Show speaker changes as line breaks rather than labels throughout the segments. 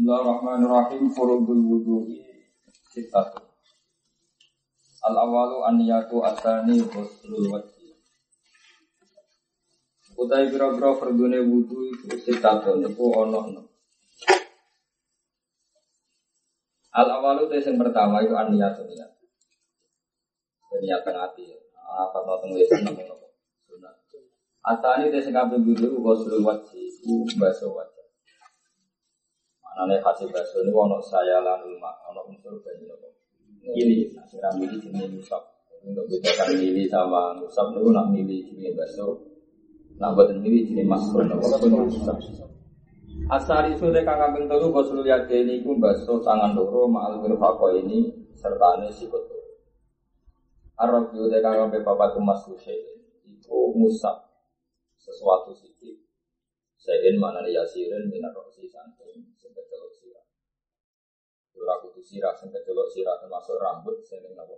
Bismillahirrahmanirrahim. Furudul wudu'i sittatu. Al awalu an niyatu asani ghuslul wajhi. Utai biro-biro fardune wudu iku sittatu niku ono. Al awalu itu yang pertama itu an niyatu niyat. Niatan hati. Apa tau tunggu itu namanya sunat. Asani itu yang kabeh wudu ghuslul wajhi. Anane hasil baso ini ono saya lanul mak, ono unsur banyu nopo. Ini, nah milih jenis musab. Untuk bedakan milih sama musab itu nak milih jenis baso. Nak buat milih jenis masuk nopo. Asal itu mereka kambing telu gosul yade ini ku baso tangan loro ma'al wirfako ini serta ane sikut Arab itu mereka kambing bapak tumas itu musab sesuatu sedikit. Sayin mana yasirin minar roksi santai Ora kudu sirah sing kecelok sirah termasuk rambut sing apa?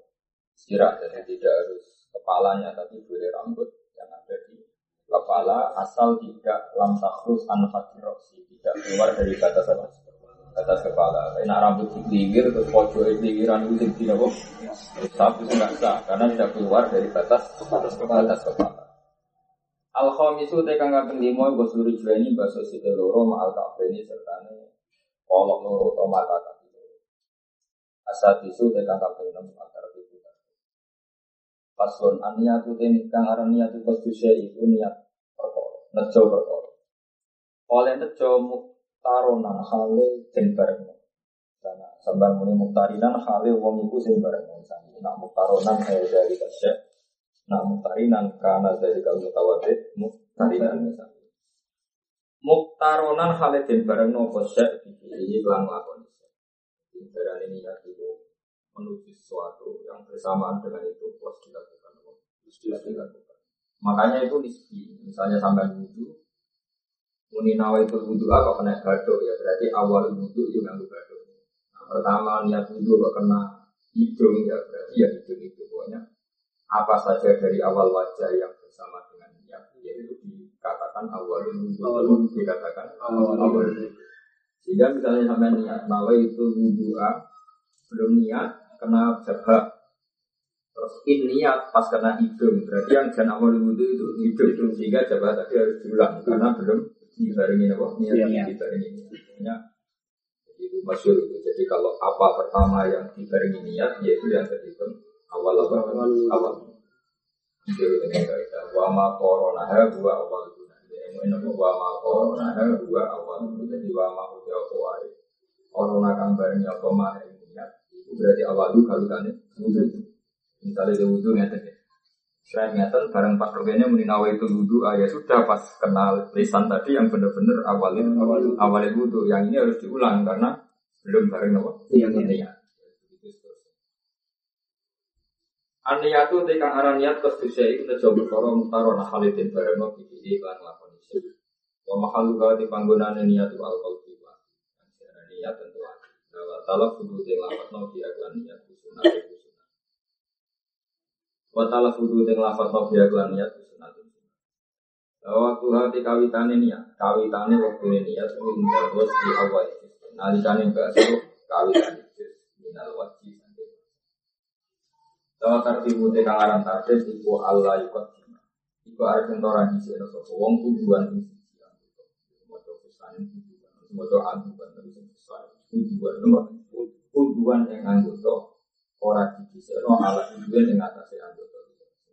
Sirah jadi tidak harus kepalanya tapi boleh rambut yang ada di kepala asal tidak lam takrus an roksi tidak keluar dari batas apa? Batas kepala. Enak rambut dikliwir terus pojok kliwiran itu tidak apa? Rusak itu enggak sah karena tidak keluar dari batas batas kepala. Batas kepala. Al khamisu te kang kaping 5 gosuri jweni baso site loro ma al ini serta ne kolok loro to mata asal isu tekan kabel enam antara itu pasun aniatu temi kang aran niatu kosduse itu niat perkara nejo perkara. Oleh nejo muktaronan hale karena sambil muni muktarinan hale wong iku sing bareng. Nak muktaronan dari kasya nak muktarinan karena dari kalau mutawatir muktarinan misalnya. Muktaronan hale den bareng nopo syek iki lan lakon darah ini niat itu menuju sesuatu yang bersamaan dengan itu plus dilakukan plus dilakukan. Makanya itu nisbi. Misalnya sampai wudhu muni itu wudhu apa kena baduk ya berarti awal wudhu itu yang baduk nah, pertama niat wudhu kok kena hidung ya berarti ya hidung itu pokoknya apa saja dari awal wajah yang bersama dengan niat yaitu dikatakan awal wudhu dikatakan awal. wudhu sehingga misalnya sampai niat nawa itu wudhu'a belum niat kena jabak terus in niat pas kena hidung. Berarti yang jangan awal wudhu itu hidung. Sehingga jabak tadi harus diulang karena belum dibarengi apa? Niat ya. dibarengi niat. Itu masyur itu. Jadi kalau apa pertama yang dibarengi niat yaitu yang terhitung awal apa? Awal. Itu wa ma corona dua awal Ini wa ma corona dua awal jadi wa ma udah wae? Corona kang bareng apa mah itu berarti awal dulu kalau kan misalnya dia wudhu ngeten saya ngeten bareng pas rogennya meninawa itu wudhu. Ah ya sudah pas kenal lisan tadi yang benar-benar awalin awal awalin wudhu. Yang ini harus diulang karena belum bareng apa? Iya ya Aniyatu tekan aran niat kesdusya itu nejo berkoro mutaro nah halidin bareng mau bikin iklan lakon isi. Wa mahalu gawa di panggunaan niat itu alkohol tiba. Niat tentu ada. Wa talaf fudu te lafat no bi aklan niat sunat itu sunat. Wa talaf fudu te lafat no bi aklan niat sunat itu sunat. Waktu hati kawitane niat, kawitane waktu niat itu terus di awal. Nalikane bahasa kawitane minal wajib Tawa tartibu te kang aran iku Allah ikut Iku arep entoran di sini sapa wong tujuan ing siji Moto pesan tujuan, moto aduban tapi sing pesan tujuan nomor tujuan yang anggota ora dibisano ala tujuan yang atas anggota.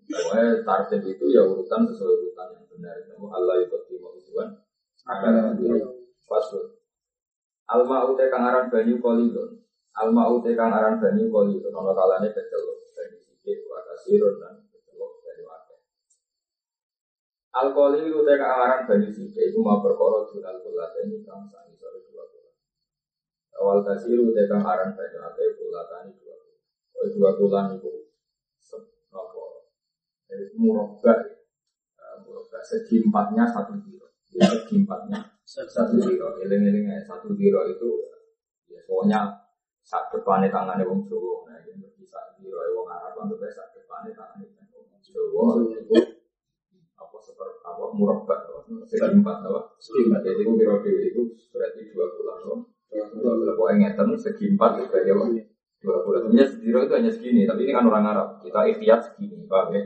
Pokoknya tartib itu ya urutan sesuai urutan yang benar. Nama Allah ikut tujuan akan pasut. Alma ute kang aran banyu kolidon. Alma ute kang aran banyu kolidon. Ono kalane kecelok sedikit wa kasirun dan kecelok dari wakil. Alkohol itu teka aran banyu sike itu mau berkorot junal kulat ini kang sani sore dua kulat. Awal kasiru teka aran banyu akeh kulatani dua kulat. Oh dua kulat itu nopo. Jadi murabba murabba segi empatnya satu kilo. Ya segi empatnya satu kilo. Eling-eling satu kilo itu ya soalnya saat depannya tangannya wong Jawa. Nah ini bisa kira wong Arab untuk saat depannya tangannya wong Jawa itu apa seperti apa murabba segi empat apa segi jadi itu dewi itu berarti dua bulan loh Dua bulan pokoknya ngeten segi empat itu aja pak. Dua bulan. Sebenarnya zero itu hanya segini, tapi ini kan orang Arab. Kita ikhtiar segini, pak ya.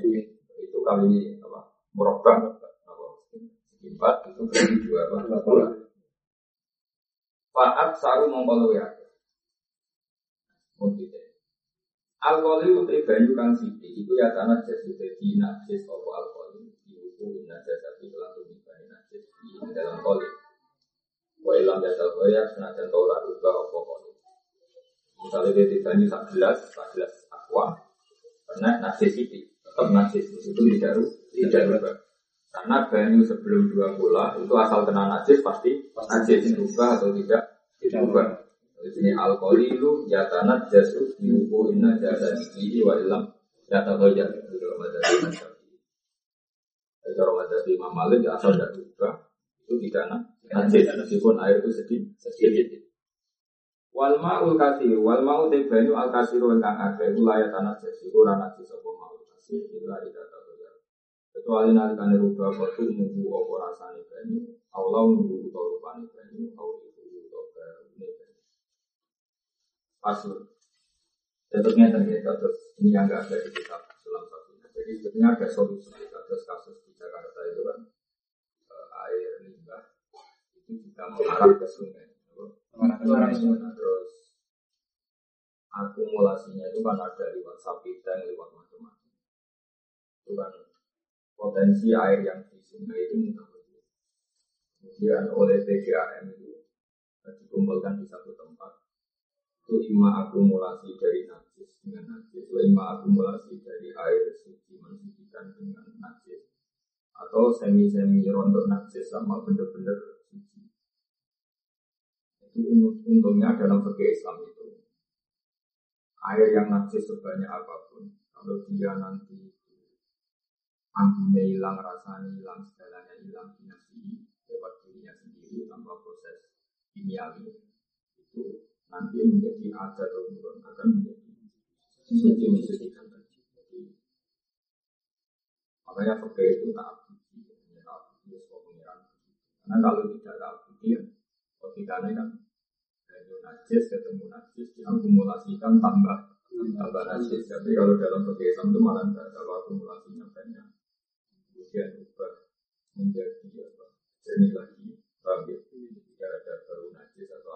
Itu kali ini apa? Merokbah apa? Segi empat itu berarti dua bulan. Faat saru mongkolo ya. Mungkin Alkohol itu banyu kang siti, itu ya tanah jadi jadi najis apa alkohol itu najis tapi selalu dibanding najis di dalam koli. Wa ilam jasa ya senajan tora juga apa koli. Misalnya dia dibanyu sak gelas, sak gelas aqua, karena najis siti, tetap najis itu tidak tidak berubah. Karena banyu sebelum dua bola itu asal kena najis pasti najis berubah atau tidak tidak berubah. Di sini alkohol ya tanah jasu diubu inna jasa di wa ilam. Jata toja itu dalam madzhab Jadi kalau madzhab Imam Malik ya asal tidak juga itu tidak najis meskipun air itu sedikit sedikit. Wal ma'ul kasir wal ma'u te banyu al kasir kang akeh. Iku layak tanah jasi ora najis apa ma'ul kasir illa ida toja. Kecuali nalikane rubah kotu nunggu apa rasane banyu, Allah nunggu utawa rupane banyu, Pasul. Tentunya ternyata terus ini yang nggak ada di kitab sulam satunya. Jadi sebetulnya ada solusi kasus kasus di Jakarta itu kan uh, air limbah itu juga mengarah ke sungai. Mengarah ke sungai. Terus akumulasinya itu kan ada lewat sapi dan lewat macam-macam. Itu kan potensi air yang di sungai itu mudah Kemudian oleh PGAM itu dikumpulkan di satu tempat itu ima akumulasi dari najis dengan najis, atau akumulasi dari air suci mensucikan dengan najis, atau semi-semi rontok najis sama bener-bener suci. Itu untungnya dalam fikih Islam itu. Air yang najis sebanyak apa pun, kalau dia nanti ambilnya hilang, rasanya hilang, segalanya hilang, dinasti lewat dirinya sendiri tanpa proses kimiawi itu nanti menjadi ada atau bukan akan menjadi suci mensucikan tadi. Makanya fakir itu tak abdi, tak abdi sebuah pengiran. Karena kalau tidak tak abdi, ya, ketikanya kan dari najis ketemu najis diakumulasikan tambah tambah najis. Tapi kalau dalam fakir itu malah tidak ada akumulasinya banyak. Kemudian berubah menjadi apa? Jernih lagi, bang ya? Tidak ada baru najis atau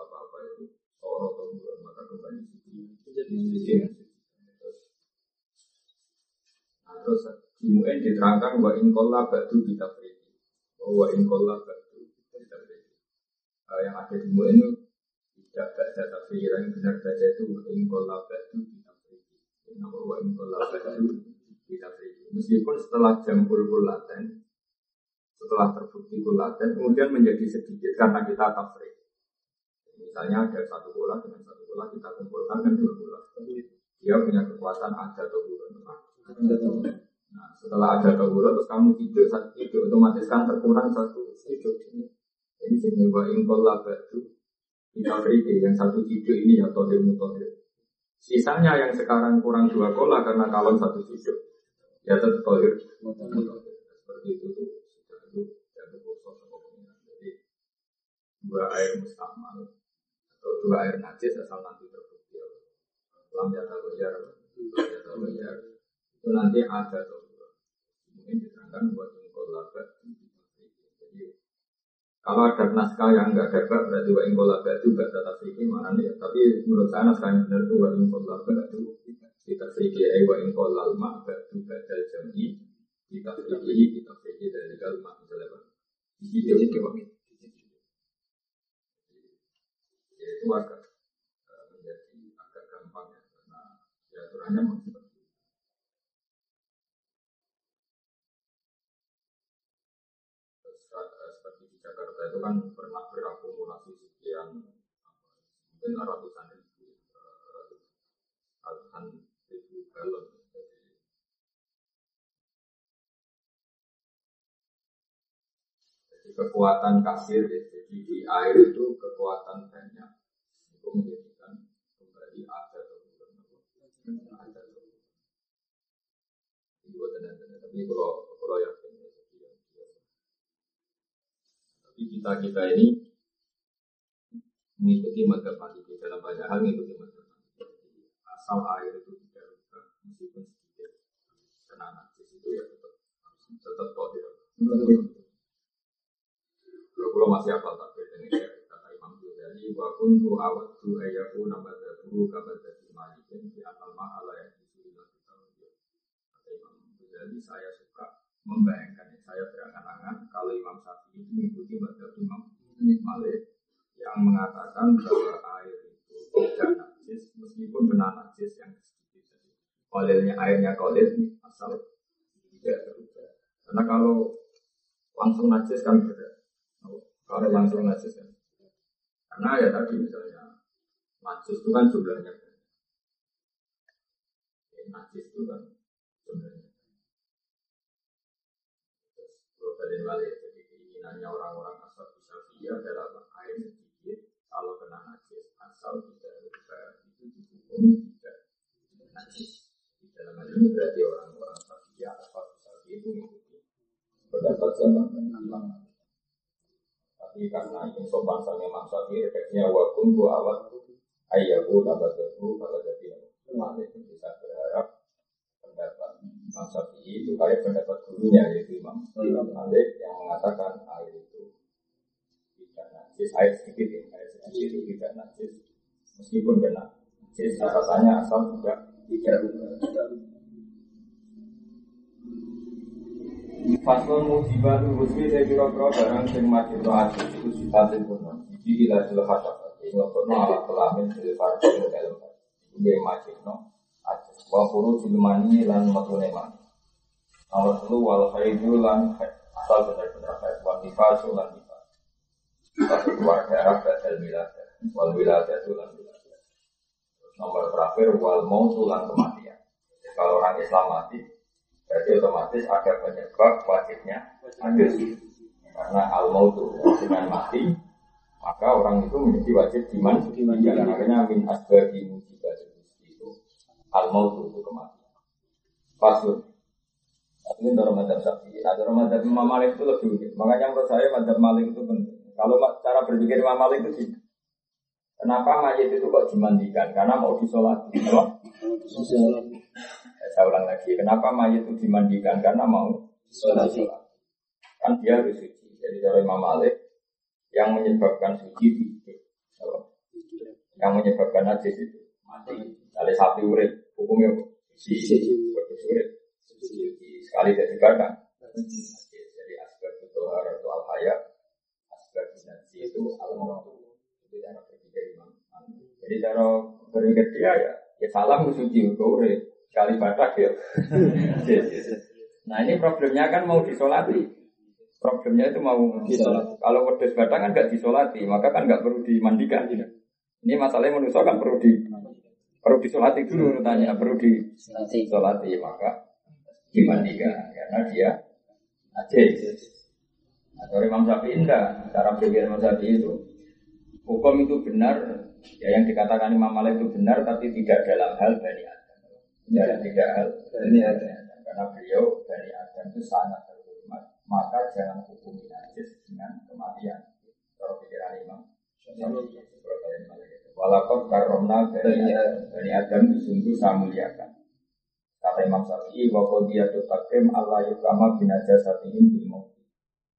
Toro atau bulan maka kembali jadi suci Nah terus di Mu'en diterangkan wa in kolla batu kita friki Wa in kolla batu kita uh, Yang ada di itu tidak baca tapi yang benar baca itu wa in kolla batu kita friki Nama wa in kolla batu kita friki Meskipun setelah jam laten setelah terbukti kulaten kemudian menjadi sedikit karena kita tafrik Misalnya ada satu bola dengan satu bola kita kumpulkan kan dua bola. Dia punya kekuatan ada atau bulan. Nah, setelah ada atau bulan terus kamu tidur satu tidur otomatis kan terkurang satu tidur. Jadi sini wa ingkola batu kita beri yang satu tidur ini ilmu tohir. Sisanya yang sekarang kurang dua kola karena kalau satu tidur ya tetap tohir. Seperti itu tuh. Itu Jadi dua air mustamal atau dua air najis asal nanti terbukti lam ya tagoyar ya itu nanti ada tuh. Mungkin diterangkan buat ingkol labat jadi kalau ada naskah yang enggak ada bab berarti wa ingkol labat itu tetap fikih mana nih? Tapi menurut saya naskah yang benar itu wa ingkol labat itu kita fikih ay wa ingkol lalma batu badal jami kita fikih kita fikih dari kalma misalnya di situ. Itu itu agak uh, menjadi agak gampang ya karena ya aturannya memang seperti itu. Terus, uh, seperti di Jakarta itu kan pernah berakumulasi sekian mungkin ratusan ribu uh, ratusan ribu galon kekuatan kasir ya. jadi di air itu kekuatan banyak menjadikan kembali ada bukan ada. Itu. Tapi kalau kalau yakin ya, Tapi kita kita ini mengikuti Maliki dalam banyak hal mengikuti Maliki. Asal air itu tidak rubah meskipun sedikit najis itu ya tetap tetap. Kalau kalau masih apa tak ini ya kata Imam Wa kuntu awadu ayaku nabadahu kabadati malikin di atal ma'ala yang disuruh kita Imam Ghazali saya suka membayangkan saya berangan-angan kalau Imam Syafi'i itu mengikuti madzhab Imam Malik yang mengatakan bahwa air itu tidak najis meskipun benar najis yang sedikit. Kolilnya airnya kolil asal tidak berubah. Karena kalau langsung najis kan beda. Kalau langsung najis kan. Karena ya tadi misalnya najis itu kan jumlahnya banyak. Najis itu kan jumlahnya. Terus kalau balik jadi keinginannya orang-orang asal bisa via adalah air kalau kena najis asal tidak berubah itu dihukumi tidak najis. Di dalam hal ini berarti orang-orang Syafi'i atau Syafi'i itu mengikuti pendapat zaman Allah. Karena ini sopan sama Imam Syafi'i refleksinya wa kuntu awat ayyahu nabadahu kalau jadi Malik bisa berharap pendapat Imam itu kayak pendapat gurunya yaitu Imam Malik yang mengatakan air itu tidak najis air sedikit ya itu tidak najis meskipun kena najis catatannya asal tidak tidak Faslon musibatul husni saya kira-kira barang sing majid no aji itu sifatin kuno Jadi ila jil hasab Ini ngokotno ala kelamin jil farsi ini dalam Ini majid no aji Wa kuru jilmani lan matune mani. Nomor telu wal khaidu lan asal benar-benar khaid Wa nifasu lan satu keluar darah badal wilayah Wal wilayah tulan wilayah Nomor terakhir wal mau tulan kematian. Jadi kalau orang Islam mati Berarti otomatis ada penyebab wajibnya adil Karena al mautu dengan mati Maka orang itu menjadi wajib diman Karena makanya min asbabi musibah itu Al mautu itu kematian Pasul ini dalam madhab syafi'i. Nah, dalam madhab Imam Malik itu lebih unik. Makanya menurut saya madhab Malik itu penting. Kalau cara berpikir Imam Malik itu sih, kenapa mayat itu kok dimandikan? Karena mau disolati. Apa? Saya ulang lagi, kenapa mayat itu dimandikan? Karena mau disolati. Kan dia harus suci. Jadi dari Imam Malik, yang menyebabkan suci itu, yang menyebabkan najis itu mati. Kali sapi urip, hukumnya suci, urip, sekali tidak dibakar. Jadi aspek itu harus al hayat najis itu al-mawtu. Itu cara berpikir Imam. Jadi cara berpikir dia ya, ya salam suci ure sekali batak ya. nah ini problemnya kan mau disolati. Problemnya itu mau disolati. Kalau wedus batang kan nggak disolati, maka kan nggak perlu dimandikan. Ini masalahnya manusia kan perlu di perlu disolati dulu tanya perlu disolati maka dimandikan karena dia najis. Atau Imam Syafi'i enggak, cara berpikir Imam Syafi'i itu hukum itu benar, ya yang dikatakan Imam Malik itu benar, tapi tidak dalam hal Bani Adam. Ya, tidak hal Bani Adam. Karena beliau Bani Adam itu sangat terhormat, maka jangan hukumi najis dengan kematian. Kalau pikiran Imam. Walaupun karomna Bani Adam, itu sungguh saya muliakan. Kata Imam Syafi'i, wa qadiyatu takrim Allah yukama binajasatihim bil maut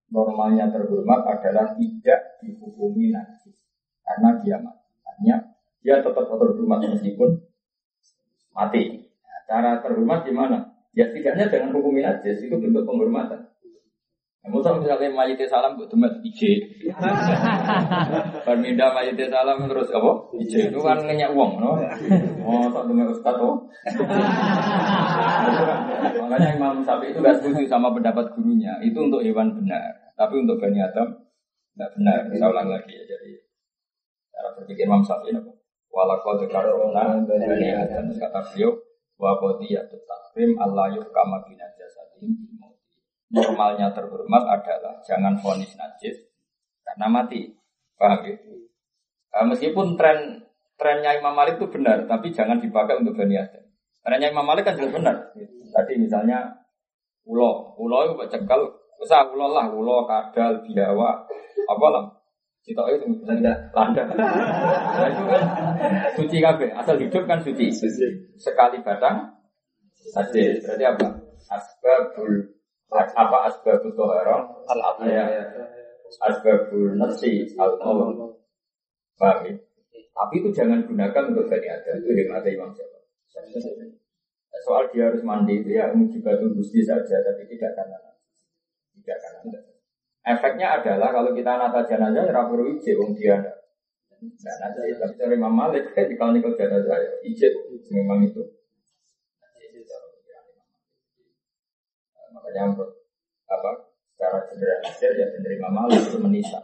normalnya terhormat adalah tidak dihukumi najis karena dia mati. Hanya dia tetap terhormat meskipun mati. Cara terhormat gimana? Ya setidaknya dengan hukum najis itu bentuk penghormatan. Nah, Musa misalnya mayite salam buat temat ije. Perminda mayite salam terus apa? Ije itu kan ngenyak uang, no? Oh, tak demek ustad oh. Makanya Imam Syafi'i itu gak setuju sama pendapat gurunya. Itu untuk hewan benar. Tapi untuk Bani Adam tidak benar. Kita ulang lagi ya. Jadi cara berpikir Imam Syafi'i apa? Walakau dekarona Bani Adam. Kata beliau, ya takrim Allah yufkama bina jasadim Normalnya terhormat adalah jangan fonis najis karena mati. Paham ya? Nah, meskipun tren trennya Imam Malik itu benar, tapi jangan dipakai untuk Bani Adam. Trennya Imam Malik kan jelas benar. Tadi misalnya ulo, ulo itu cekal, usah ulo lah, ulo, kadal, biawa, apa lah, Sitok itu tidak landa. Nah, itu kan suci kabeh. Asal hidup kan suci. Sekali batang saja. Berarti apa? Asbabul apa asbabul toharoh al ya. Asbabul nasi al Paham ya? Tapi itu jangan gunakan untuk bani ada. Itu dengan ada imam siapa? Soal dia harus mandi itu ya mujibatul gusti saja, tapi tidak karena tidak karena Efeknya adalah kalau kita nata jenazah ya rapor ije wong dia ada. Nah, nanti tapi dari Imam Malik di kalau nikel jenazah ya ije memang itu. Makanya apa secara generalisir ya benar Imam Malik itu menisa.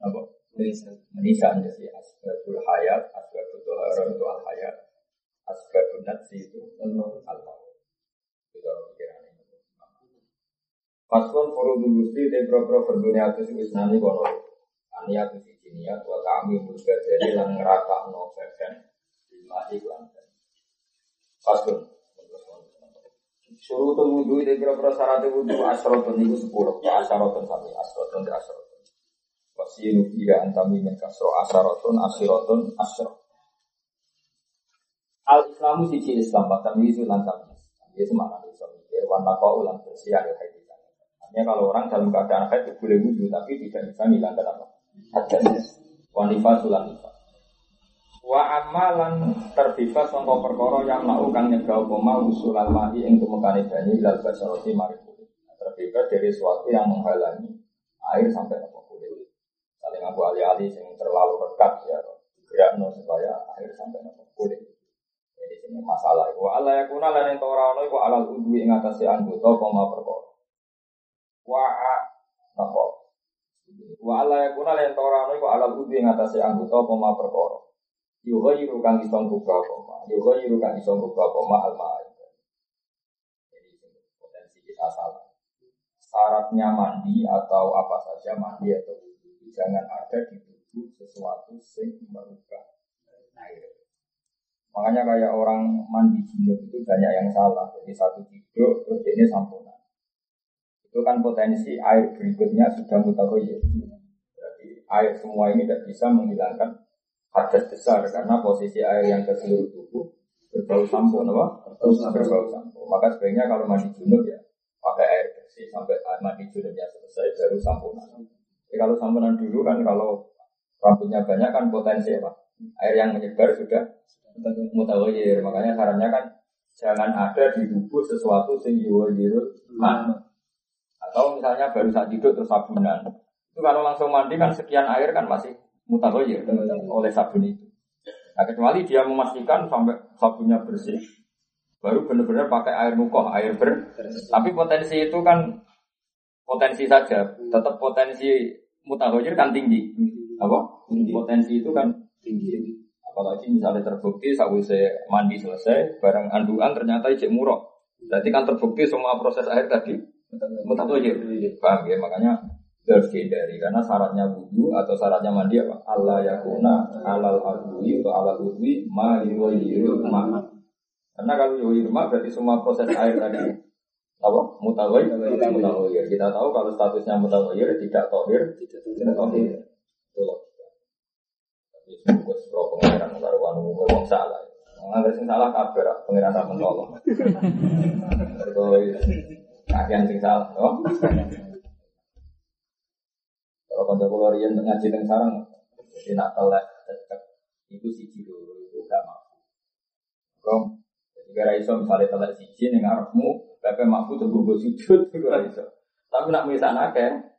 Apa? Menisa. Menisa jadi asbabul hayat, asbabul tohara itu al hayat, asbabul natsi itu al Itu pikiran Paslon furudul gusti te pro-pro berdunia itu wis nani kono. Ania tu siji niat wa kami muga jadi lan ngerata no badan masih lan. Suruh tuh wudhu itu kira-kira syarat wudhu asrotun itu sepuluh ya asrotun sami asrotun ya asrotun. Wasinu tiga antami min kasro asrotun asrotun asrot. Al Islamu siji Islam bahkan itu lantam. Dia semangat Islam. Dia warna kau ulang ada Artinya kalau orang dalam keadaan haid itu boleh wudhu, tapi tidak bisa menghilangkan apa? Hadas. Wanifah sulanifah. Wa amalan terbebas sangka perkara yang mau kang nyegah koma usulan mahi ing tumekane banyu ilal basarati mari. Terbebas dari sesuatu yang menghalangi air sampai apa kulit. Saling aku alih-alih yang terlalu rekat ya gerakno supaya air sampai apa kulit. Jadi ini masalah. Wa ala yakuna lan ento ora ono iku alal udwi ing atase anggota koma perkara wa napa? Wa ala yakuna lan torano iku ala kudu ing atase anggota apa ma perkara. Yuga yiru kang iso buka apa ma. Yuga yiru kang iso buka apa ma al jadi potensi kita salah. Syaratnya mandi atau apa saja mandi atau wudhu jangan ada di tubuh sesuatu sing merubah air. Makanya kayak orang mandi junub itu banyak yang salah. Jadi satu tidur terus ini sampurna itu kan potensi air berikutnya sudah mutakoyir. Jadi air semua ini tidak bisa menghilangkan hadas besar karena posisi air yang ke seluruh tubuh berbau sampo, apa? Berbau sampo. Maka sebaiknya kalau mandi junub ya pakai air bersih sampai mandi junubnya selesai baru samponan. Jadi kalau samponan dulu kan kalau rambutnya banyak kan potensi apa? Air yang menyebar sudah mutakoyir. Makanya sarannya kan jangan ada di tubuh sesuatu sing yuwajirul man atau misalnya baru saat tidur terus sabunan. Itu kalau langsung mandi kan sekian air kan masih mutagoyir oleh sabun itu. Nah, kecuali dia memastikan sampai sabunnya bersih, baru benar-benar pakai air mukoh, air ber. Tapi potensi itu kan potensi saja, tetap potensi mutagoyir kan tinggi. Apa? Potensi itu kan tinggi. Apalagi misalnya terbukti saat saya mandi selesai, barang anduan ternyata ijek murah. Berarti kan terbukti semua proses air tadi Mutakhir. Paham ya? Makanya harus dihindari karena syaratnya wudhu atau syaratnya mandi apa? Allah yakuna alal adwi atau alal udwi ma yuwayiru ma. Karena kalau yuwayiru ma berarti semua proses air tadi apa? Mutawai, mutawai. Kita tahu kalau statusnya mutawai tidak tohir, tidak tohir. Itu loh. Tapi semoga sepro pengiran karuan umum salah. Nggak salah kabar, pengiran tak menolong. Kagian sing salah, oh. Kalau kanca kula riyen ngaji teng sarang, jadi nak telek cecek itu siji dulu itu gak mampu. Kom, gara iso misalnya telek siji ning ngarepmu, pepe mampu gue sujud gara iso. Tapi nak misal akeh,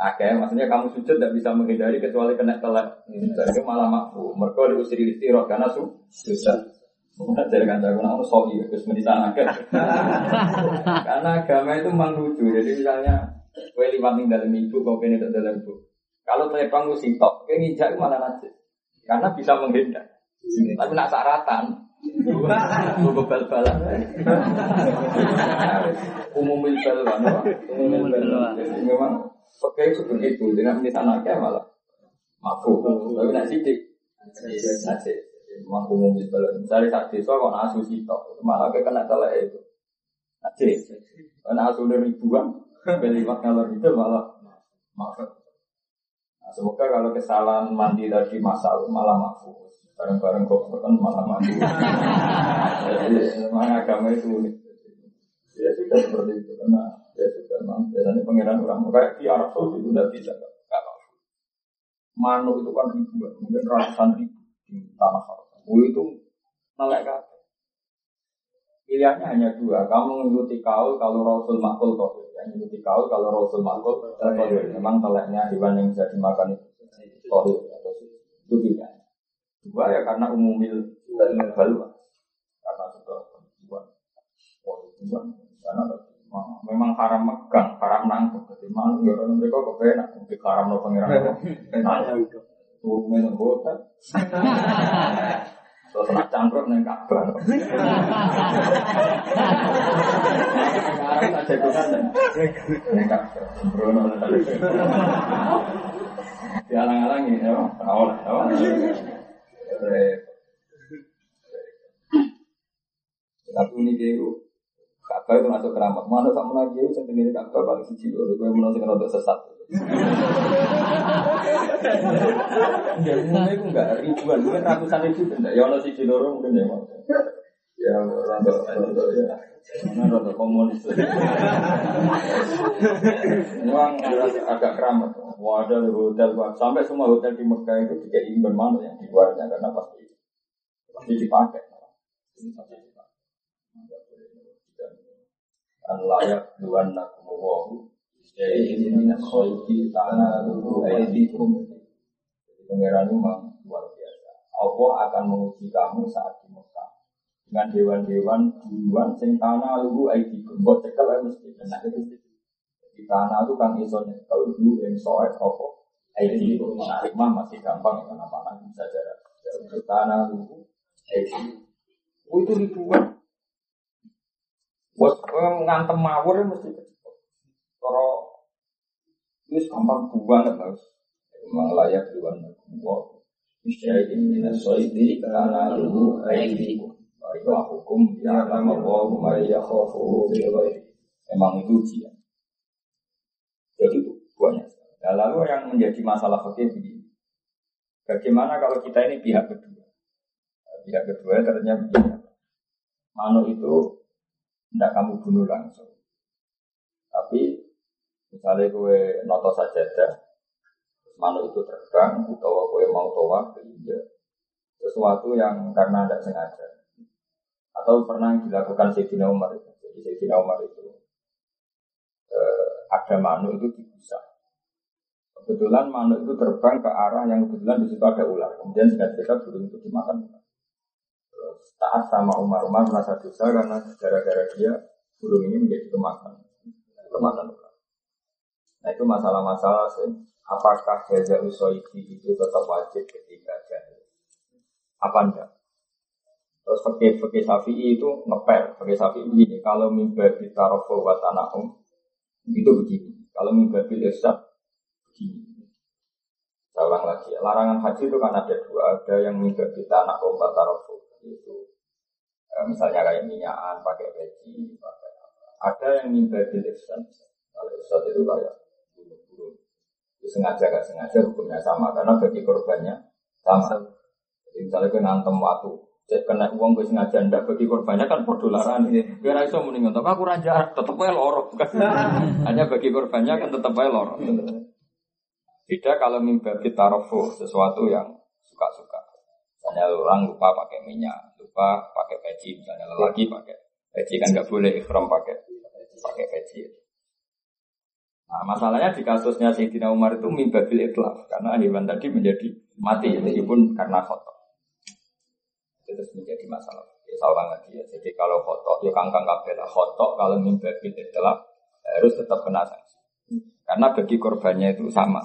akeh maksudnya kamu sujud tidak bisa menghindari kecuali kena telek. Jadi malah mampu. Mereka diusir istirahat karena su susah. Dari kanca aku nak sohi, terus mendisankan. Karena agama itu memang lucu. Jadi misalnya, kue liwat ning dalam ibu, kau kene dalam ibu. Kalau telepang lu sitok, kue nginjak malah najis. Karena bisa menghindar. Tapi nak saratan, Gue bal-balan. Umum bal-balan. Umum bal-balan. Jadi memang pakai seperti itu. Dengan mendisankan malah mampu. Tapi nak sidik. Najis mampu mobil balon. Misalnya saat desa kok asu sitok, malah kena salah itu. Nanti, karena asu ribuan, beli ngalor itu malah maaf. Nah, semoga kalau kesalahan mandi tadi masal malah mampu. Bareng-bareng kok kan malah mampu. Jadi memang agama itu unik. Ya sudah seperti itu karena ya sudah memang biasanya pangeran orang kayak di Arab Saudi itu udah bisa nggak mampu. Manu itu kan ribuan, mungkin ratusan ribu tanah Arab. itu nolak kan? Pilihannya hanya dua. Kamu mengikuti kaul kalau Rasul makul tohir. Yang mengikuti kaul kalau Rasul makul tohir. Memang teleknya hewan yang bisa dimakan itu tohir atau itu pilihan. Dua ya karena umumil balu. Karena sudah tujuan. Tujuan. Karena memang haram megang, haram nangkep. Jadi malu ya mereka kepenak. Untuk haram no pengiran. Turunnya nenggotan. Terus nak cangkruk neng Ka'bah. Sekarang tak jagungan neng Ka'bah. Sembrono Dialang-alang ini, ya, tahu lah, tahu. Tapi ini dia Ka'bah itu masuk keramat. Mana tak lagi itu sendiri Ka'bah paling siji lho. Gue menurut sing rada sesat. Ya mulai itu enggak ribuan, mungkin ratusan ribu tidak. Ya ono siji loro mungkin ya. Ya rada rada ya. Mana rada komunis. Memang agak keramat. Wadah hotel sampai semua hotel di Mekah itu tidak ingin mana yang di luarnya karena pasti pasti dipakai. Ini pasti an layak duan nakumuwahu jadi ini soiti tanah dulu aidikum jadi pangeran memang luar biasa. Allah akan menguji kamu saat di Mekah. Dengan dewan-dewan duluan sing tanah lugu aidikum buat cekel mesti kena itu di tanah itu kan iso kalau dulu yang soet apa? Aidikum nah mah masih gampang ya karena mana bisa jarak. Tanah lugu aidikum itu ribuan Bos ngantem mawur mesti kecepet. Kalau ini gampang banget mas. Memang layak luar gua. Misalnya ini nasoidi karena lu aidiku. Wa hukum ya lama wa ma yakhafu Memang itu ujian. Jadi itu banyak. Nah, lalu yang menjadi masalah fakir begini. Bagaimana kalau kita ini pihak kedua? Pihak kedua ternyata begini. Mano itu tidak kamu bunuh langsung. Tapi misalnya gue noto saja manuk itu terbang, atau gue mau toa ke India, sesuatu yang karena tidak sengaja. Atau pernah dilakukan Sayyidina Umar itu. Jadi Sayyidina Umar itu eh, ada manuk itu dibusa. Kebetulan manuk itu terbang ke arah yang kebetulan di situ ada ular. Kemudian singkat cerita burung itu dimakan taat sama Umar Umar merasa dosa karena gara-gara dia burung ini menjadi kemakan kemakan Nah itu masalah-masalah apakah jaza usoidi itu tetap wajib ketika jahil? Apa enggak? Terus pakai pakai sapi itu ngepel, pakai sapi begini. Kalau mimbar di tarofo watanaum itu begini. Kalau mimbar di begini. Saya lagi. Larangan haji itu kan ada dua. Ada yang mimbar di tanah om tarofo itu Eh, misalnya kayak minyakan, pakai peci, pakai apa. Ada yang minta ihsan. Kalau ihsan itu kayak. Itu sengaja gak sengaja hukumnya sama karena bagi korbannya sama. Jadi misalnya kena nantem waktu, cek kena uang gue sengaja ndak bagi korbannya kan podolaran ini. Biar iso mending untuk aku raja tetep aja lorok. Hanya bagi korbannya kan tetap aja lorok. Tidak kalau mimpi kita sesuatu yang. Misalnya orang lupa pakai minyak, lupa pakai peci misalnya lelaki pakai peci kan nggak boleh ikhram pakai pakai peci. Nah, masalahnya di kasusnya Sayyidina Umar itu mimbabil itlaf karena hewan tadi menjadi mati meskipun karena foto. Itu terus menjadi masalah. Ya, seorang lagi ya. Jadi kalau foto ya kangkang kabel foto kalau mimbabil itlaf harus tetap kena sanksi. Karena bagi korbannya itu sama.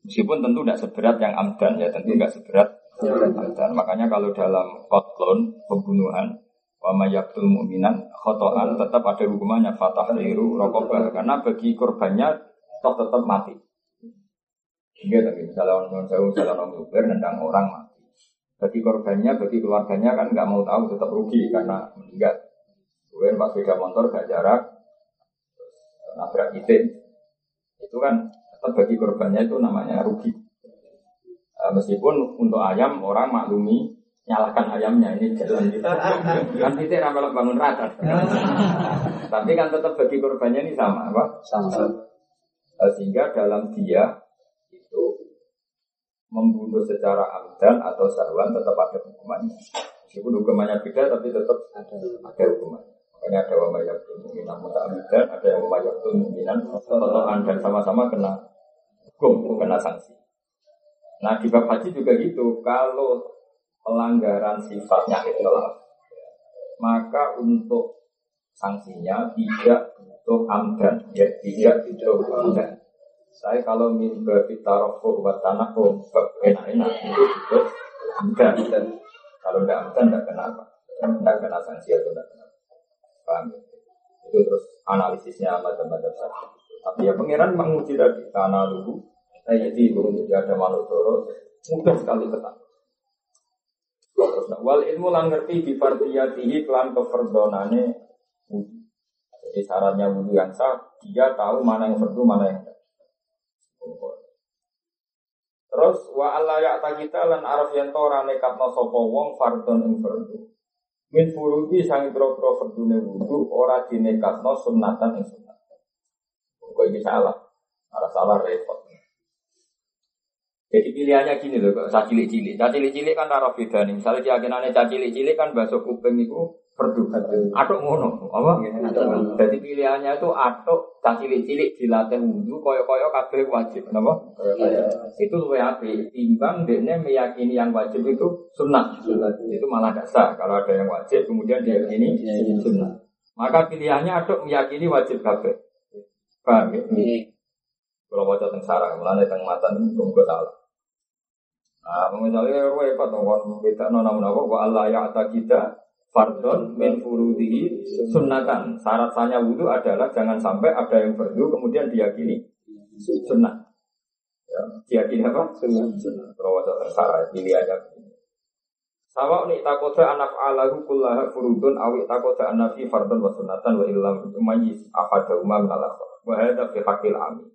Meskipun tentu tidak seberat yang amdan ya, tentu tidak seberat dan makanya kalau dalam kotlon pembunuhan wa mayaktul mu'minan khotoan tetap ada hukumannya fatah liru rokobah karena bagi korbannya toh tetap mati. Hingga tapi misalnya orang jauh, misalnya orang Uber nendang orang mati. Bagi korbannya, bagi keluarganya kan nggak mau tahu tetap rugi karena meninggal. Kemudian pas sepeda motor gak jarak, nabrak itin, itu kan tetap bagi korbannya itu namanya rugi. Meskipun untuk ayam orang maklumi nyalakan ayamnya ini jalan gitu. kan kita ramal bangun rata. Tapi kan tetap bagi korbannya ini sama apa?
Sama.
Uh, sehingga dalam dia itu membunuh secara amdan atau sarwan tetap ada hukumannya. Meskipun hukumannya beda tapi tetap ada, ada hukumannya. Makanya ada wa mayyatun mu'minan muta'amidan, ada yang mayyatun mu'minan totohan dan sama-sama kena hukum, kena sanksi. Nah di bab haji juga gitu, kalau pelanggaran sifatnya ikhlas, maka untuk sanksinya tidak butuh amdan, ya tidak butuh amdan. Saya kalau mimba bitarofu buat tanah enak-enak itu butuh amdan. Kalau tidak amdan tidak kena apa, tidak kena sanksi atau tidak kena Paham ya? Itu terus analisisnya macam-macam saja. Tapi ya pangeran menguji tadi tanah dulu. Nah, jadi burung jadi ada manutoro mudah sekali ketang. Wal ilmu lang ngerti di partiyatihi kelan keferdonane wudhu. Jadi syaratnya wudhu yang sah, dia tahu mana yang fardu, mana yang tidak. Terus wa Allah ya kita lan araf yang tora nekatno sopo wong fardon ing fardu. Min furudi sang fardune wudu ora dinekatno sunnatan ing sunnat. Kok ini salah. Ada salah repot. Jadi pilihannya gini loh, kok cilik-cilik. cilik-cilik kan taruh beda nih. Misalnya keyakinannya cilik-cilik kan bakso kuping itu perdu. Atuk ngono, apa? Jadi pilihannya itu atuk cilik-cilik dilatih wudhu, koyo-koyo kabeh wajib, kenapa? Itu lebih api. Timbang dia meyakini yang wajib itu sunnah. Itu malah dasar. Kalau ada yang wajib, kemudian dia ini sunnah. Maka pilihannya atuk meyakini wajib kabeh. Paham ya? Kalau baca tentang sarang, mulai tentang mata ini tunggu salah. Nah, misalnya repot dong, kita nona apa? Wa Allah ya kita fardon min furudihi sunnatan. Syarat sahnya wudhu adalah jangan sampai ada yang fardu kemudian diyakini sunnah. Ya, diyakini apa? Sunnah. Kalau wajah tersara pilihannya. Sawa ni takoda anak alahu kullaha furudun awi takoda anafi fardon wa sunnatan wa illam umayyiz ahadahuma min al Wa hadha fi haqqil amin.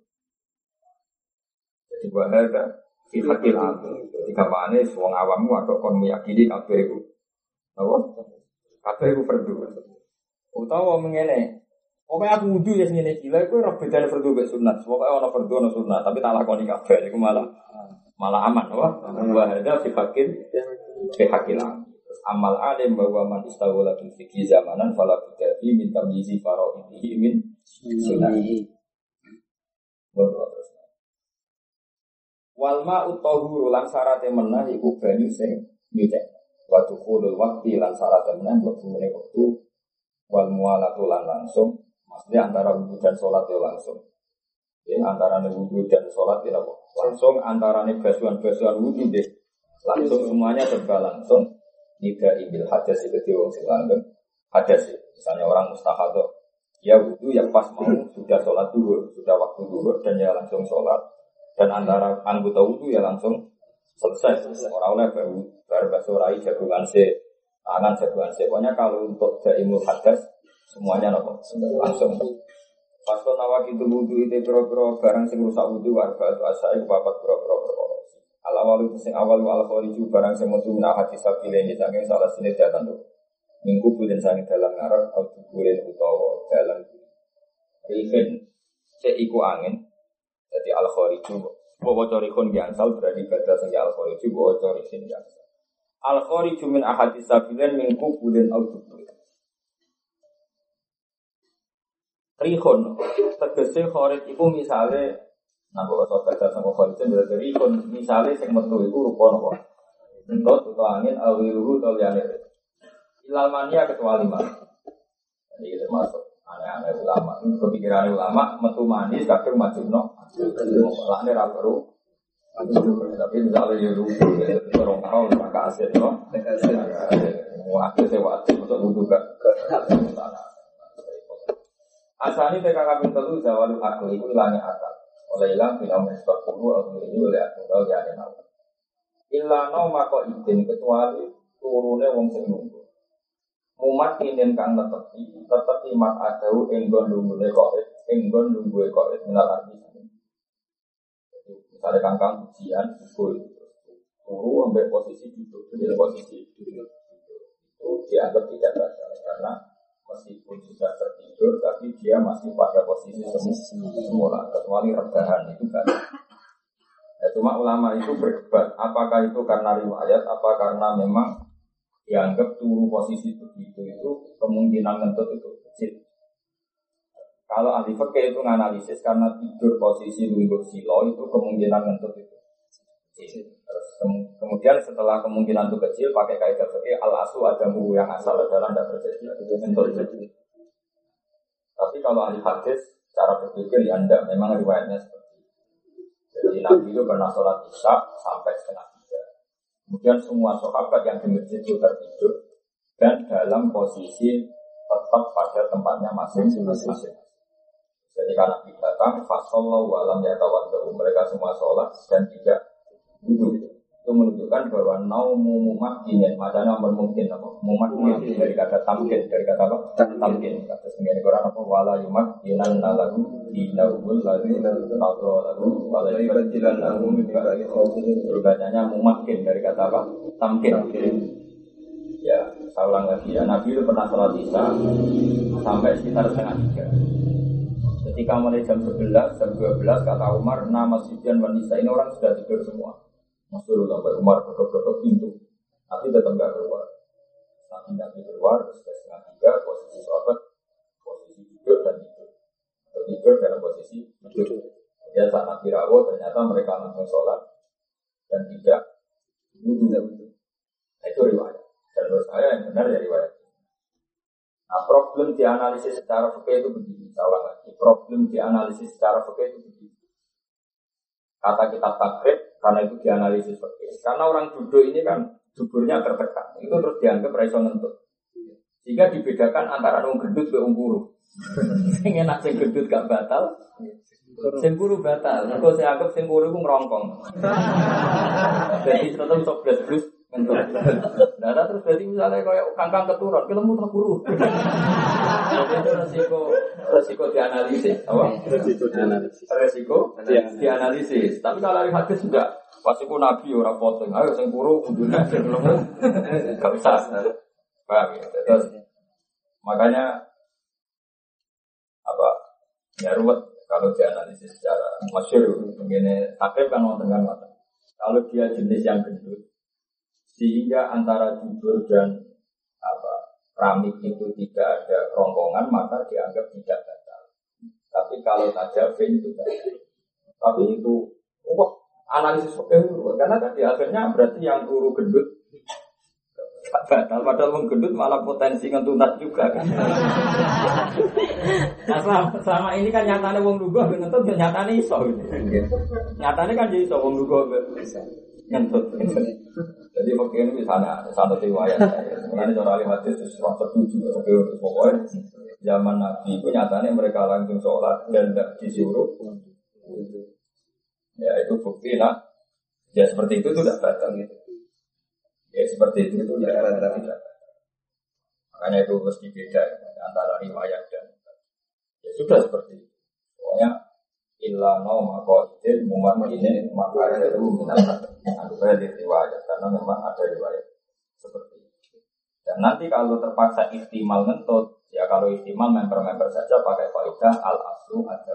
Jadi wa hakil amin. Ketika mana wong awam atau kon meyakini kabeh iku. Apa? Kabeh iku fardu. Utawa mengene. Pokoknya aku wudu ya ngene iki. Lha iku ora bedane fardu mek sunat. Pokoke ana fardu ana sunat, tapi tak lakoni kabeh iku malah malah aman, wah. Wa hadza fi hakil fi hakil amal alim bahwa man istawala fil fikih zamanan fala bidati min tamyizi fara'idihi min sunnah. Walma utohuru lan syaratnya menah iku banyu sing nyucek. Waktu kulul waktu lan syaratnya menah waktu meneh waktu wal mualatu lan langsung. Maksudnya antara wudhu dan sholat ya langsung. Ya, antara wudhu dan sholat ya langsung. Antara basuhan-basuhan wudhu deh langsung semuanya serba langsung. Nida ibil hadas itu wong sing langgeng. Hadas misalnya orang mustahadoh. Ya wudhu yang pas mau sudah sholat dulu, sudah waktu dulu dan ya langsung sholat dan antara anggota wudhu ya langsung selesai. Orang oleh baru baru basurai jagungan se, tangan jagungan se. Pokoknya kalau untuk daimul hadas semuanya nopo langsung. Pas to nawak itu wudhu itu bro-bro barang sing rusak wudhu warga itu asai bapak bro-bro berkoros. Al awal itu sing awal al khariju barang sing metu min hati sabile ini saking salah sini datang tuh. Minggu bulan sangi dalam ngarep atau bulan utawa dalam Rifin, cek iku angin, jadi al khariju bahwa corikun biansal berarti baca sehingga al khariju bahwa corikin biansal. Al khariju min ahadis sabilan min kubulin al kubulin. Rihun tegese kharid iku misale nah bahwa baca sama kharid berarti rihun misale sing metu iku rupa napa? Entut utawa angin awiruhu atau liyane. Ilal mania kecuali mana? Jadi termasuk aneh-aneh ulama. Kepikiran ulama metu manis kadang majib no. Lah ini baru. Tapi misalnya ya lucu, orang tahu maka aset no. Wah, saya wajib untuk wudhu ke kami telu zawal akal itu hilangnya akal. Oleh hilang film sebab puluh atau ini oleh akal tahu ya ada nama. Ilano mako izin kecuali turunnya wong sing nunggu. Mumat kinin kang netepi, tetepi mat adau enggon lunggune koit, enggon lungguhe koit minal arti Misalnya kangkang ujian, pukul, turu sampai posisi duduk, jadi posisi duduk. Itu dianggap tidak batal karena meskipun sudah tertidur tapi dia masih pada posisi semula kecuali rebahan itu kan. Ya, cuma ulama itu berdebat apakah itu karena riwayat apa karena memang dianggap turu posisi begitu itu kemungkinan ngentut itu kecil. Kalau ahli fakir itu menganalisis karena tidur posisi lungguh silo itu kemungkinan ngentut itu kecil. Terus kemudian setelah kemungkinan itu kecil pakai kaidah fikih al asu ada mu yang asal adalah tidak terjadi ngentut itu. Tapi kalau ahli hadis cara berpikir ya anda memang riwayatnya seperti itu. Jadi Nabi itu pernah sholat isya sampai setengah Kemudian semua sahabat yang di masjid itu tertidur dan dalam posisi tetap pada tempatnya masing-masing. Jadi karena kita datang, fasallahu alam ya mereka semua sholat dan tidak duduk itu menunjukkan bahwa naumu mumakinin macamnya mungkin apa? Mumakinin dari kata tamkin. Dari kata apa? Tamkin. Kata sendiri Quran apa? Wala yumak inan nalagu dinahul lalu atau lalu wala yubajilan lagu berbacanya mumakin dari kata apa? Tamkin. Ya saya ulang lagi ya. Nabi itu pernah sholat isya sampai sekitar setengah tiga. Ketika mulai jam 11, jam 12 kata Umar nama Sufyan wanita ini orang sudah tidur semua Masyur sampai Umar ketok-ketok pintu, tapi tetap nggak keluar. Nanti nanti keluar, sudah setengah tiga, posisi sahabat, posisi duduk dan tidur. Atau tidur dalam posisi duduk. Ya saat Nabi Rawo ternyata mereka langsung sholat dan tidak wudhu. Nah, itu riwayat. Dan menurut saya yang benar ya riwayat. Nah problem dianalisis secara fikih itu begini. Saya lagi. Problem dianalisis secara fikih itu begini. Kata kitab takrib, karena itu dianalisis seperti ini. Karena orang duduk ini kan duburnya tertekan. Itu terus dianggap raiso ngentut. Sehingga dibedakan antara orang gendut ke ungkuru. Sing enak sing gendut gak batal. Sing kuru batal. Mergo saya anggap sing kuru ku ngrongkong. Jadi tetap sok blas blus ngentut. Nah, terus berarti misalnya kayak kangkang keturun. Jadi itu resiko resiko dianalisis, apa? Resiko dianalisis. Resiko dianalisis. Tapi kalau dari hadis enggak, pasti ku nabi orang potong. Ayo sing kuru kudune sing lemu. Enggak usah. Paham ya? Terus makanya apa? Ya ruwet kalau dianalisis secara masyur begini takrib kan tengah mata. Kalau dia jenis yang gendut, sehingga antara jujur dan keramik itu tidak ada rongkongan maka dianggap tidak batal. Tapi kalau tajafin itu batal. Tapi itu wah analisis oke karena tadi akhirnya berarti yang turu gendut batal padahal wong gendut malah potensi ngentunat juga kan. nah selama, selama ini kan nyatanya wong lugu ngentut nyatanya iso gitu. Nyatanya kan jadi iso wong bisa ngentut. Jadi waktu ini misalnya satu riwayat, sebenarnya cara alim hadis itu serasa setuju, pokoknya zaman Nabi itu nyatanya mereka langsung sholat dan tidak disuruh. Ya itu bukti lah. Ya seperti itu tidak batal gitu. Ya seperti itu itu tidak tidak. Makanya itu mesti beda antara riwayat dan ya sudah seperti itu. Pokoknya illa nauma qaidin mumakinin maka itu minat saya di riwayat karena memang ada riwayat seperti itu. Dan nanti kalau terpaksa istimal ngentut ya kalau istimal member-member saja pakai kaidah al aslu ada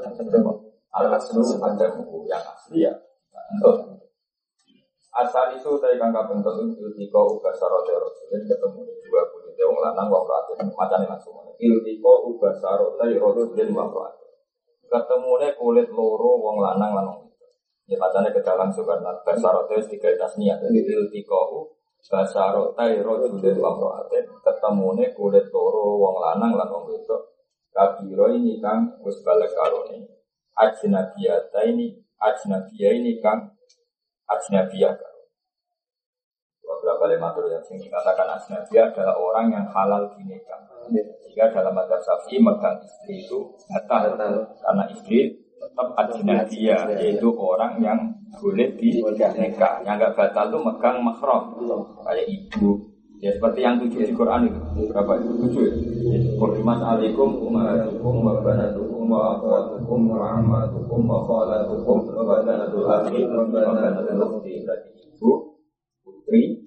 al aslu ada buku yang asli ya ngentut. Asal itu dari kangka bentuk itu tiko ubah sarote rasulin ketemu dua puluh wong lanang wong macam macamnya langsung. Iltiko ubah sarote rasulin wong ketemu nih kulit loro wong lanang lanang. Ya bacanya ke dalam sukarnat basarote tiga tasniah jadi iltiko basarote rojulin wong roaten ketemu nih kulit loro wong lanang lanang itu. Kabiro ini kang wis balik karone ajnabiyata ini ajnabiyah ini kang. Ajnabiyah beberapa lematur yang sini katakan ajnabiyah adalah orang yang halal dinikah jika dalam madhab syafi'i megang istri itu batal karena istri tetap ajnabiyah yaitu orang yang boleh di nikah. Yang enggak batal itu megang mahram kayak ibu, Ya seperti yang tujuh di Quran itu. Berapa itu? Tujuh ya? Kurimat alaikum umatukum wa banatukum wa akhwatukum wa ammatukum wa khalatukum wa banatul akhi wa banatul ukhti. Berarti ibu, putri,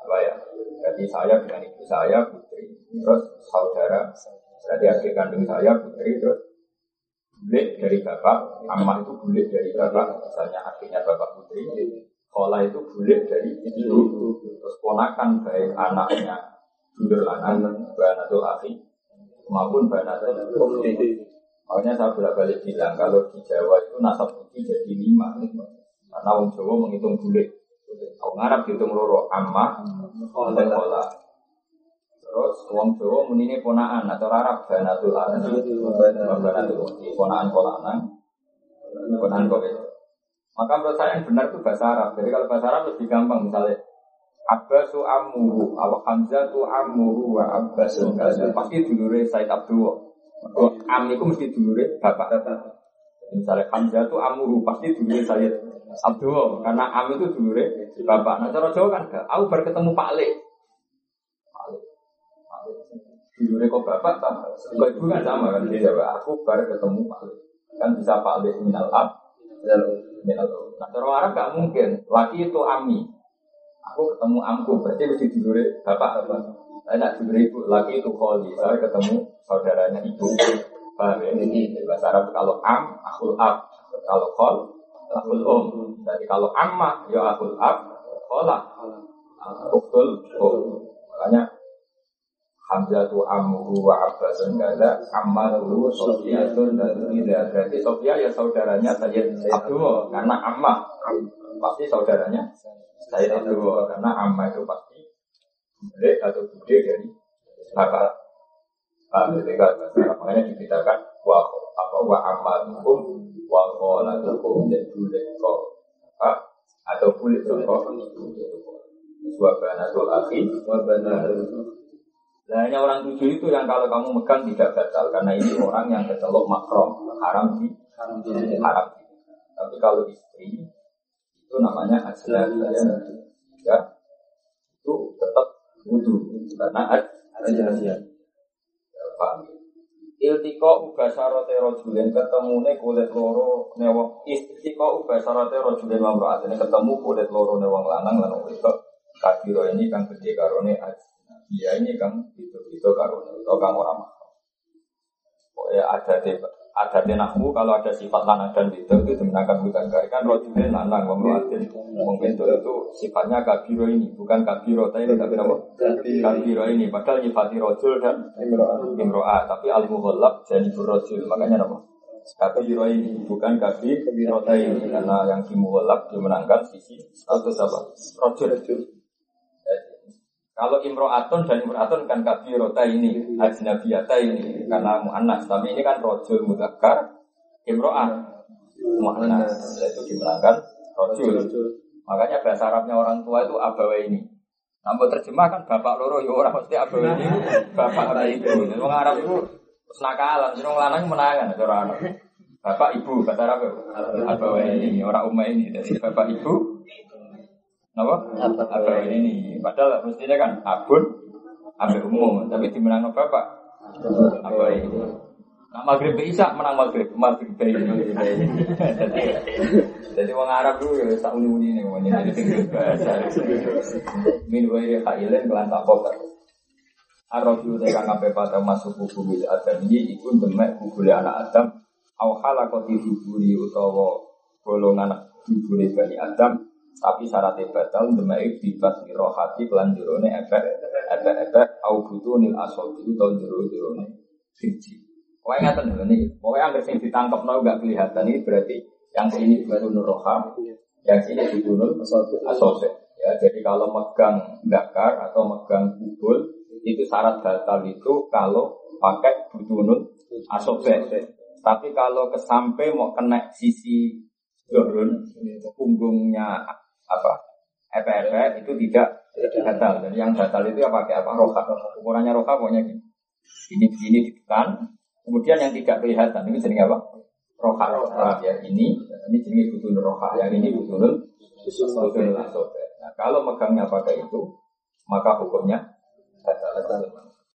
apa ya? Berarti saya dengan ibu saya putri. Terus saudara, berarti adik kandung saya putri. Terus bulik dari bapak, amma itu bulik dari bapak. Misalnya akhirnya bapak putri. Kola itu bulik dari ibu, terus ponakan baik anaknya dulur lanang, banatul akhi, maupun banatul ukhti. Makanya saya bolak balik bilang kalau di Jawa itu nasab putih jadi lima, karena orang Jawa menghitung bulik. Orang Arab dihitung loro amma, dan kola. Terus wong Jawa munine ponaan atau Arab banatul akhi, banatul ponaan ponaan kola maka menurut saya yang benar itu bahasa Arab. Jadi kalau bahasa Arab lebih gampang misalnya Abbasu ammuhu aw Hamzatu ammuhu wa Abbasu pasti dulure Said Abdul. Am itu mesti dulure bapak. Misalnya Hamzatu ammuhu pasti dulure Said Abdul karena am itu dulure bapak. Nah cara Jawa kan. Aku baru ketemu Pak Le. Dulure kok bapak tak? Kok ibu kan sama kan dia Aku baru ketemu Pak Le. Kan bisa Pak Le minal ab Nah, orang Arab gak mungkin. Laki itu ami. Aku ketemu amku, berarti mesti dulure bapak apa? Saya nak dulure ibu, laki itu kholi. Saya ketemu saudaranya ibu. Paham ya? Ini bahasa Arab kalau am, akul ab. Kalau khol, akul om. Jadi kalau amma, ya akul ab, khola. Uktul om. Makanya Hamzah tu amru wa abbasun kaza ammaru Sofiyatun dan tidak berarti Sofia ya saudaranya Sayyid Abdul karena ammah pasti saudaranya Sayyid Abdul karena ammah itu pasti bude atau bude dari bapak. Paham ketika makanya dibedakan wa apa wa ammatukum wa qolatukum dan bude kok atau kulit kok. Wa banatul akhi wa banatul Nah, hanya orang tujuh itu yang kalau kamu megang tidak batal karena ini orang yang kecelok makrom haram di haram di haram. Tapi kalau istri itu namanya ajlan ya, ya itu tetap wudhu karena ajlan ya. Paham? Iltiko uga sarote rojulen ketemu ne kulit loro newong Iltiko uga sarote rojulen ini ketemu kulit loro newong lanang lanang itu kadiro ini kan gede karone dia ini kan itu itu karun itu kan orang Pokoknya ada di ada di nahmu kalau ada sifat lanang dan itu itu dimenangkan bukan kan rojulin lanang membuatin itu itu sifatnya kabiro ini bukan kabiro tapi tapi apa? Kabiro. Ini. Padahal nyifati rojul dan imroa. tapi al muhallab jadi rojul. Makanya apa? Kabiro ini bukan kabiro ini karena yang dimuhallab dimenangkan sisi status apa? Rojul kalau imro'atun dan imro'atun kan kabirota ini, ajnabiyata ini, karena mu'annas. Tapi ini kan rojul mudakar, imro'at, mu'annas. Itu dimenangkan rojul. Makanya bahasa Arabnya orang tua itu abawa ini. Namun terjemah kan bapak loro ya orang mesti abawa ini, bapak orang ibu. Orang Arab itu senakalan, orang lanang menangan, orang anak. Bapak ibu, bahasa Arab abawa ini, orang umma ini. Jadi bapak ibu, apa? Apa ini? Padahal mestinya kan abun, ambil umum, tapi dimenang bapak. Apa ini? Nah, maghrib bisa menang maghrib, maghrib ini. Jadi, jadi orang Arab dulu ya tak uni uni nih, mau jadi bahasa. Min wa ya kailen kelan tak kok. Arab itu tekan sampai pada masuk buku bil adam ini ikut demek buku anak Adam. Au halakoti diburi utawa golongan diburi bani Adam tapi syaratnya batal demai bibas rohati kelan jerone efek efek efek. Au butuh nil asal itu tahun jero jerone siji. Ngatain dulu nih, pokoknya yang sing ditangkap nol gak kelihatan ini berarti yang sini baru roha, yang sini butuh nul asal Ya, jadi kalau megang dakar atau megang kubul itu syarat batal itu kalau pakai butuh asal Tapi kalau kesampe mau kena sisi Zohrun, punggungnya apa efek itu tidak batal. Dan yang batal itu ya pakai apa? Roka. Ukurannya roka pokoknya gini. Ini ini ditekan. Kemudian yang tidak kelihatan ini jenis apa? Roka. Roka ya ini ini jenis butuh roka. Yang ini butuh butuh Nah kalau megangnya pakai itu maka hukumnya batal.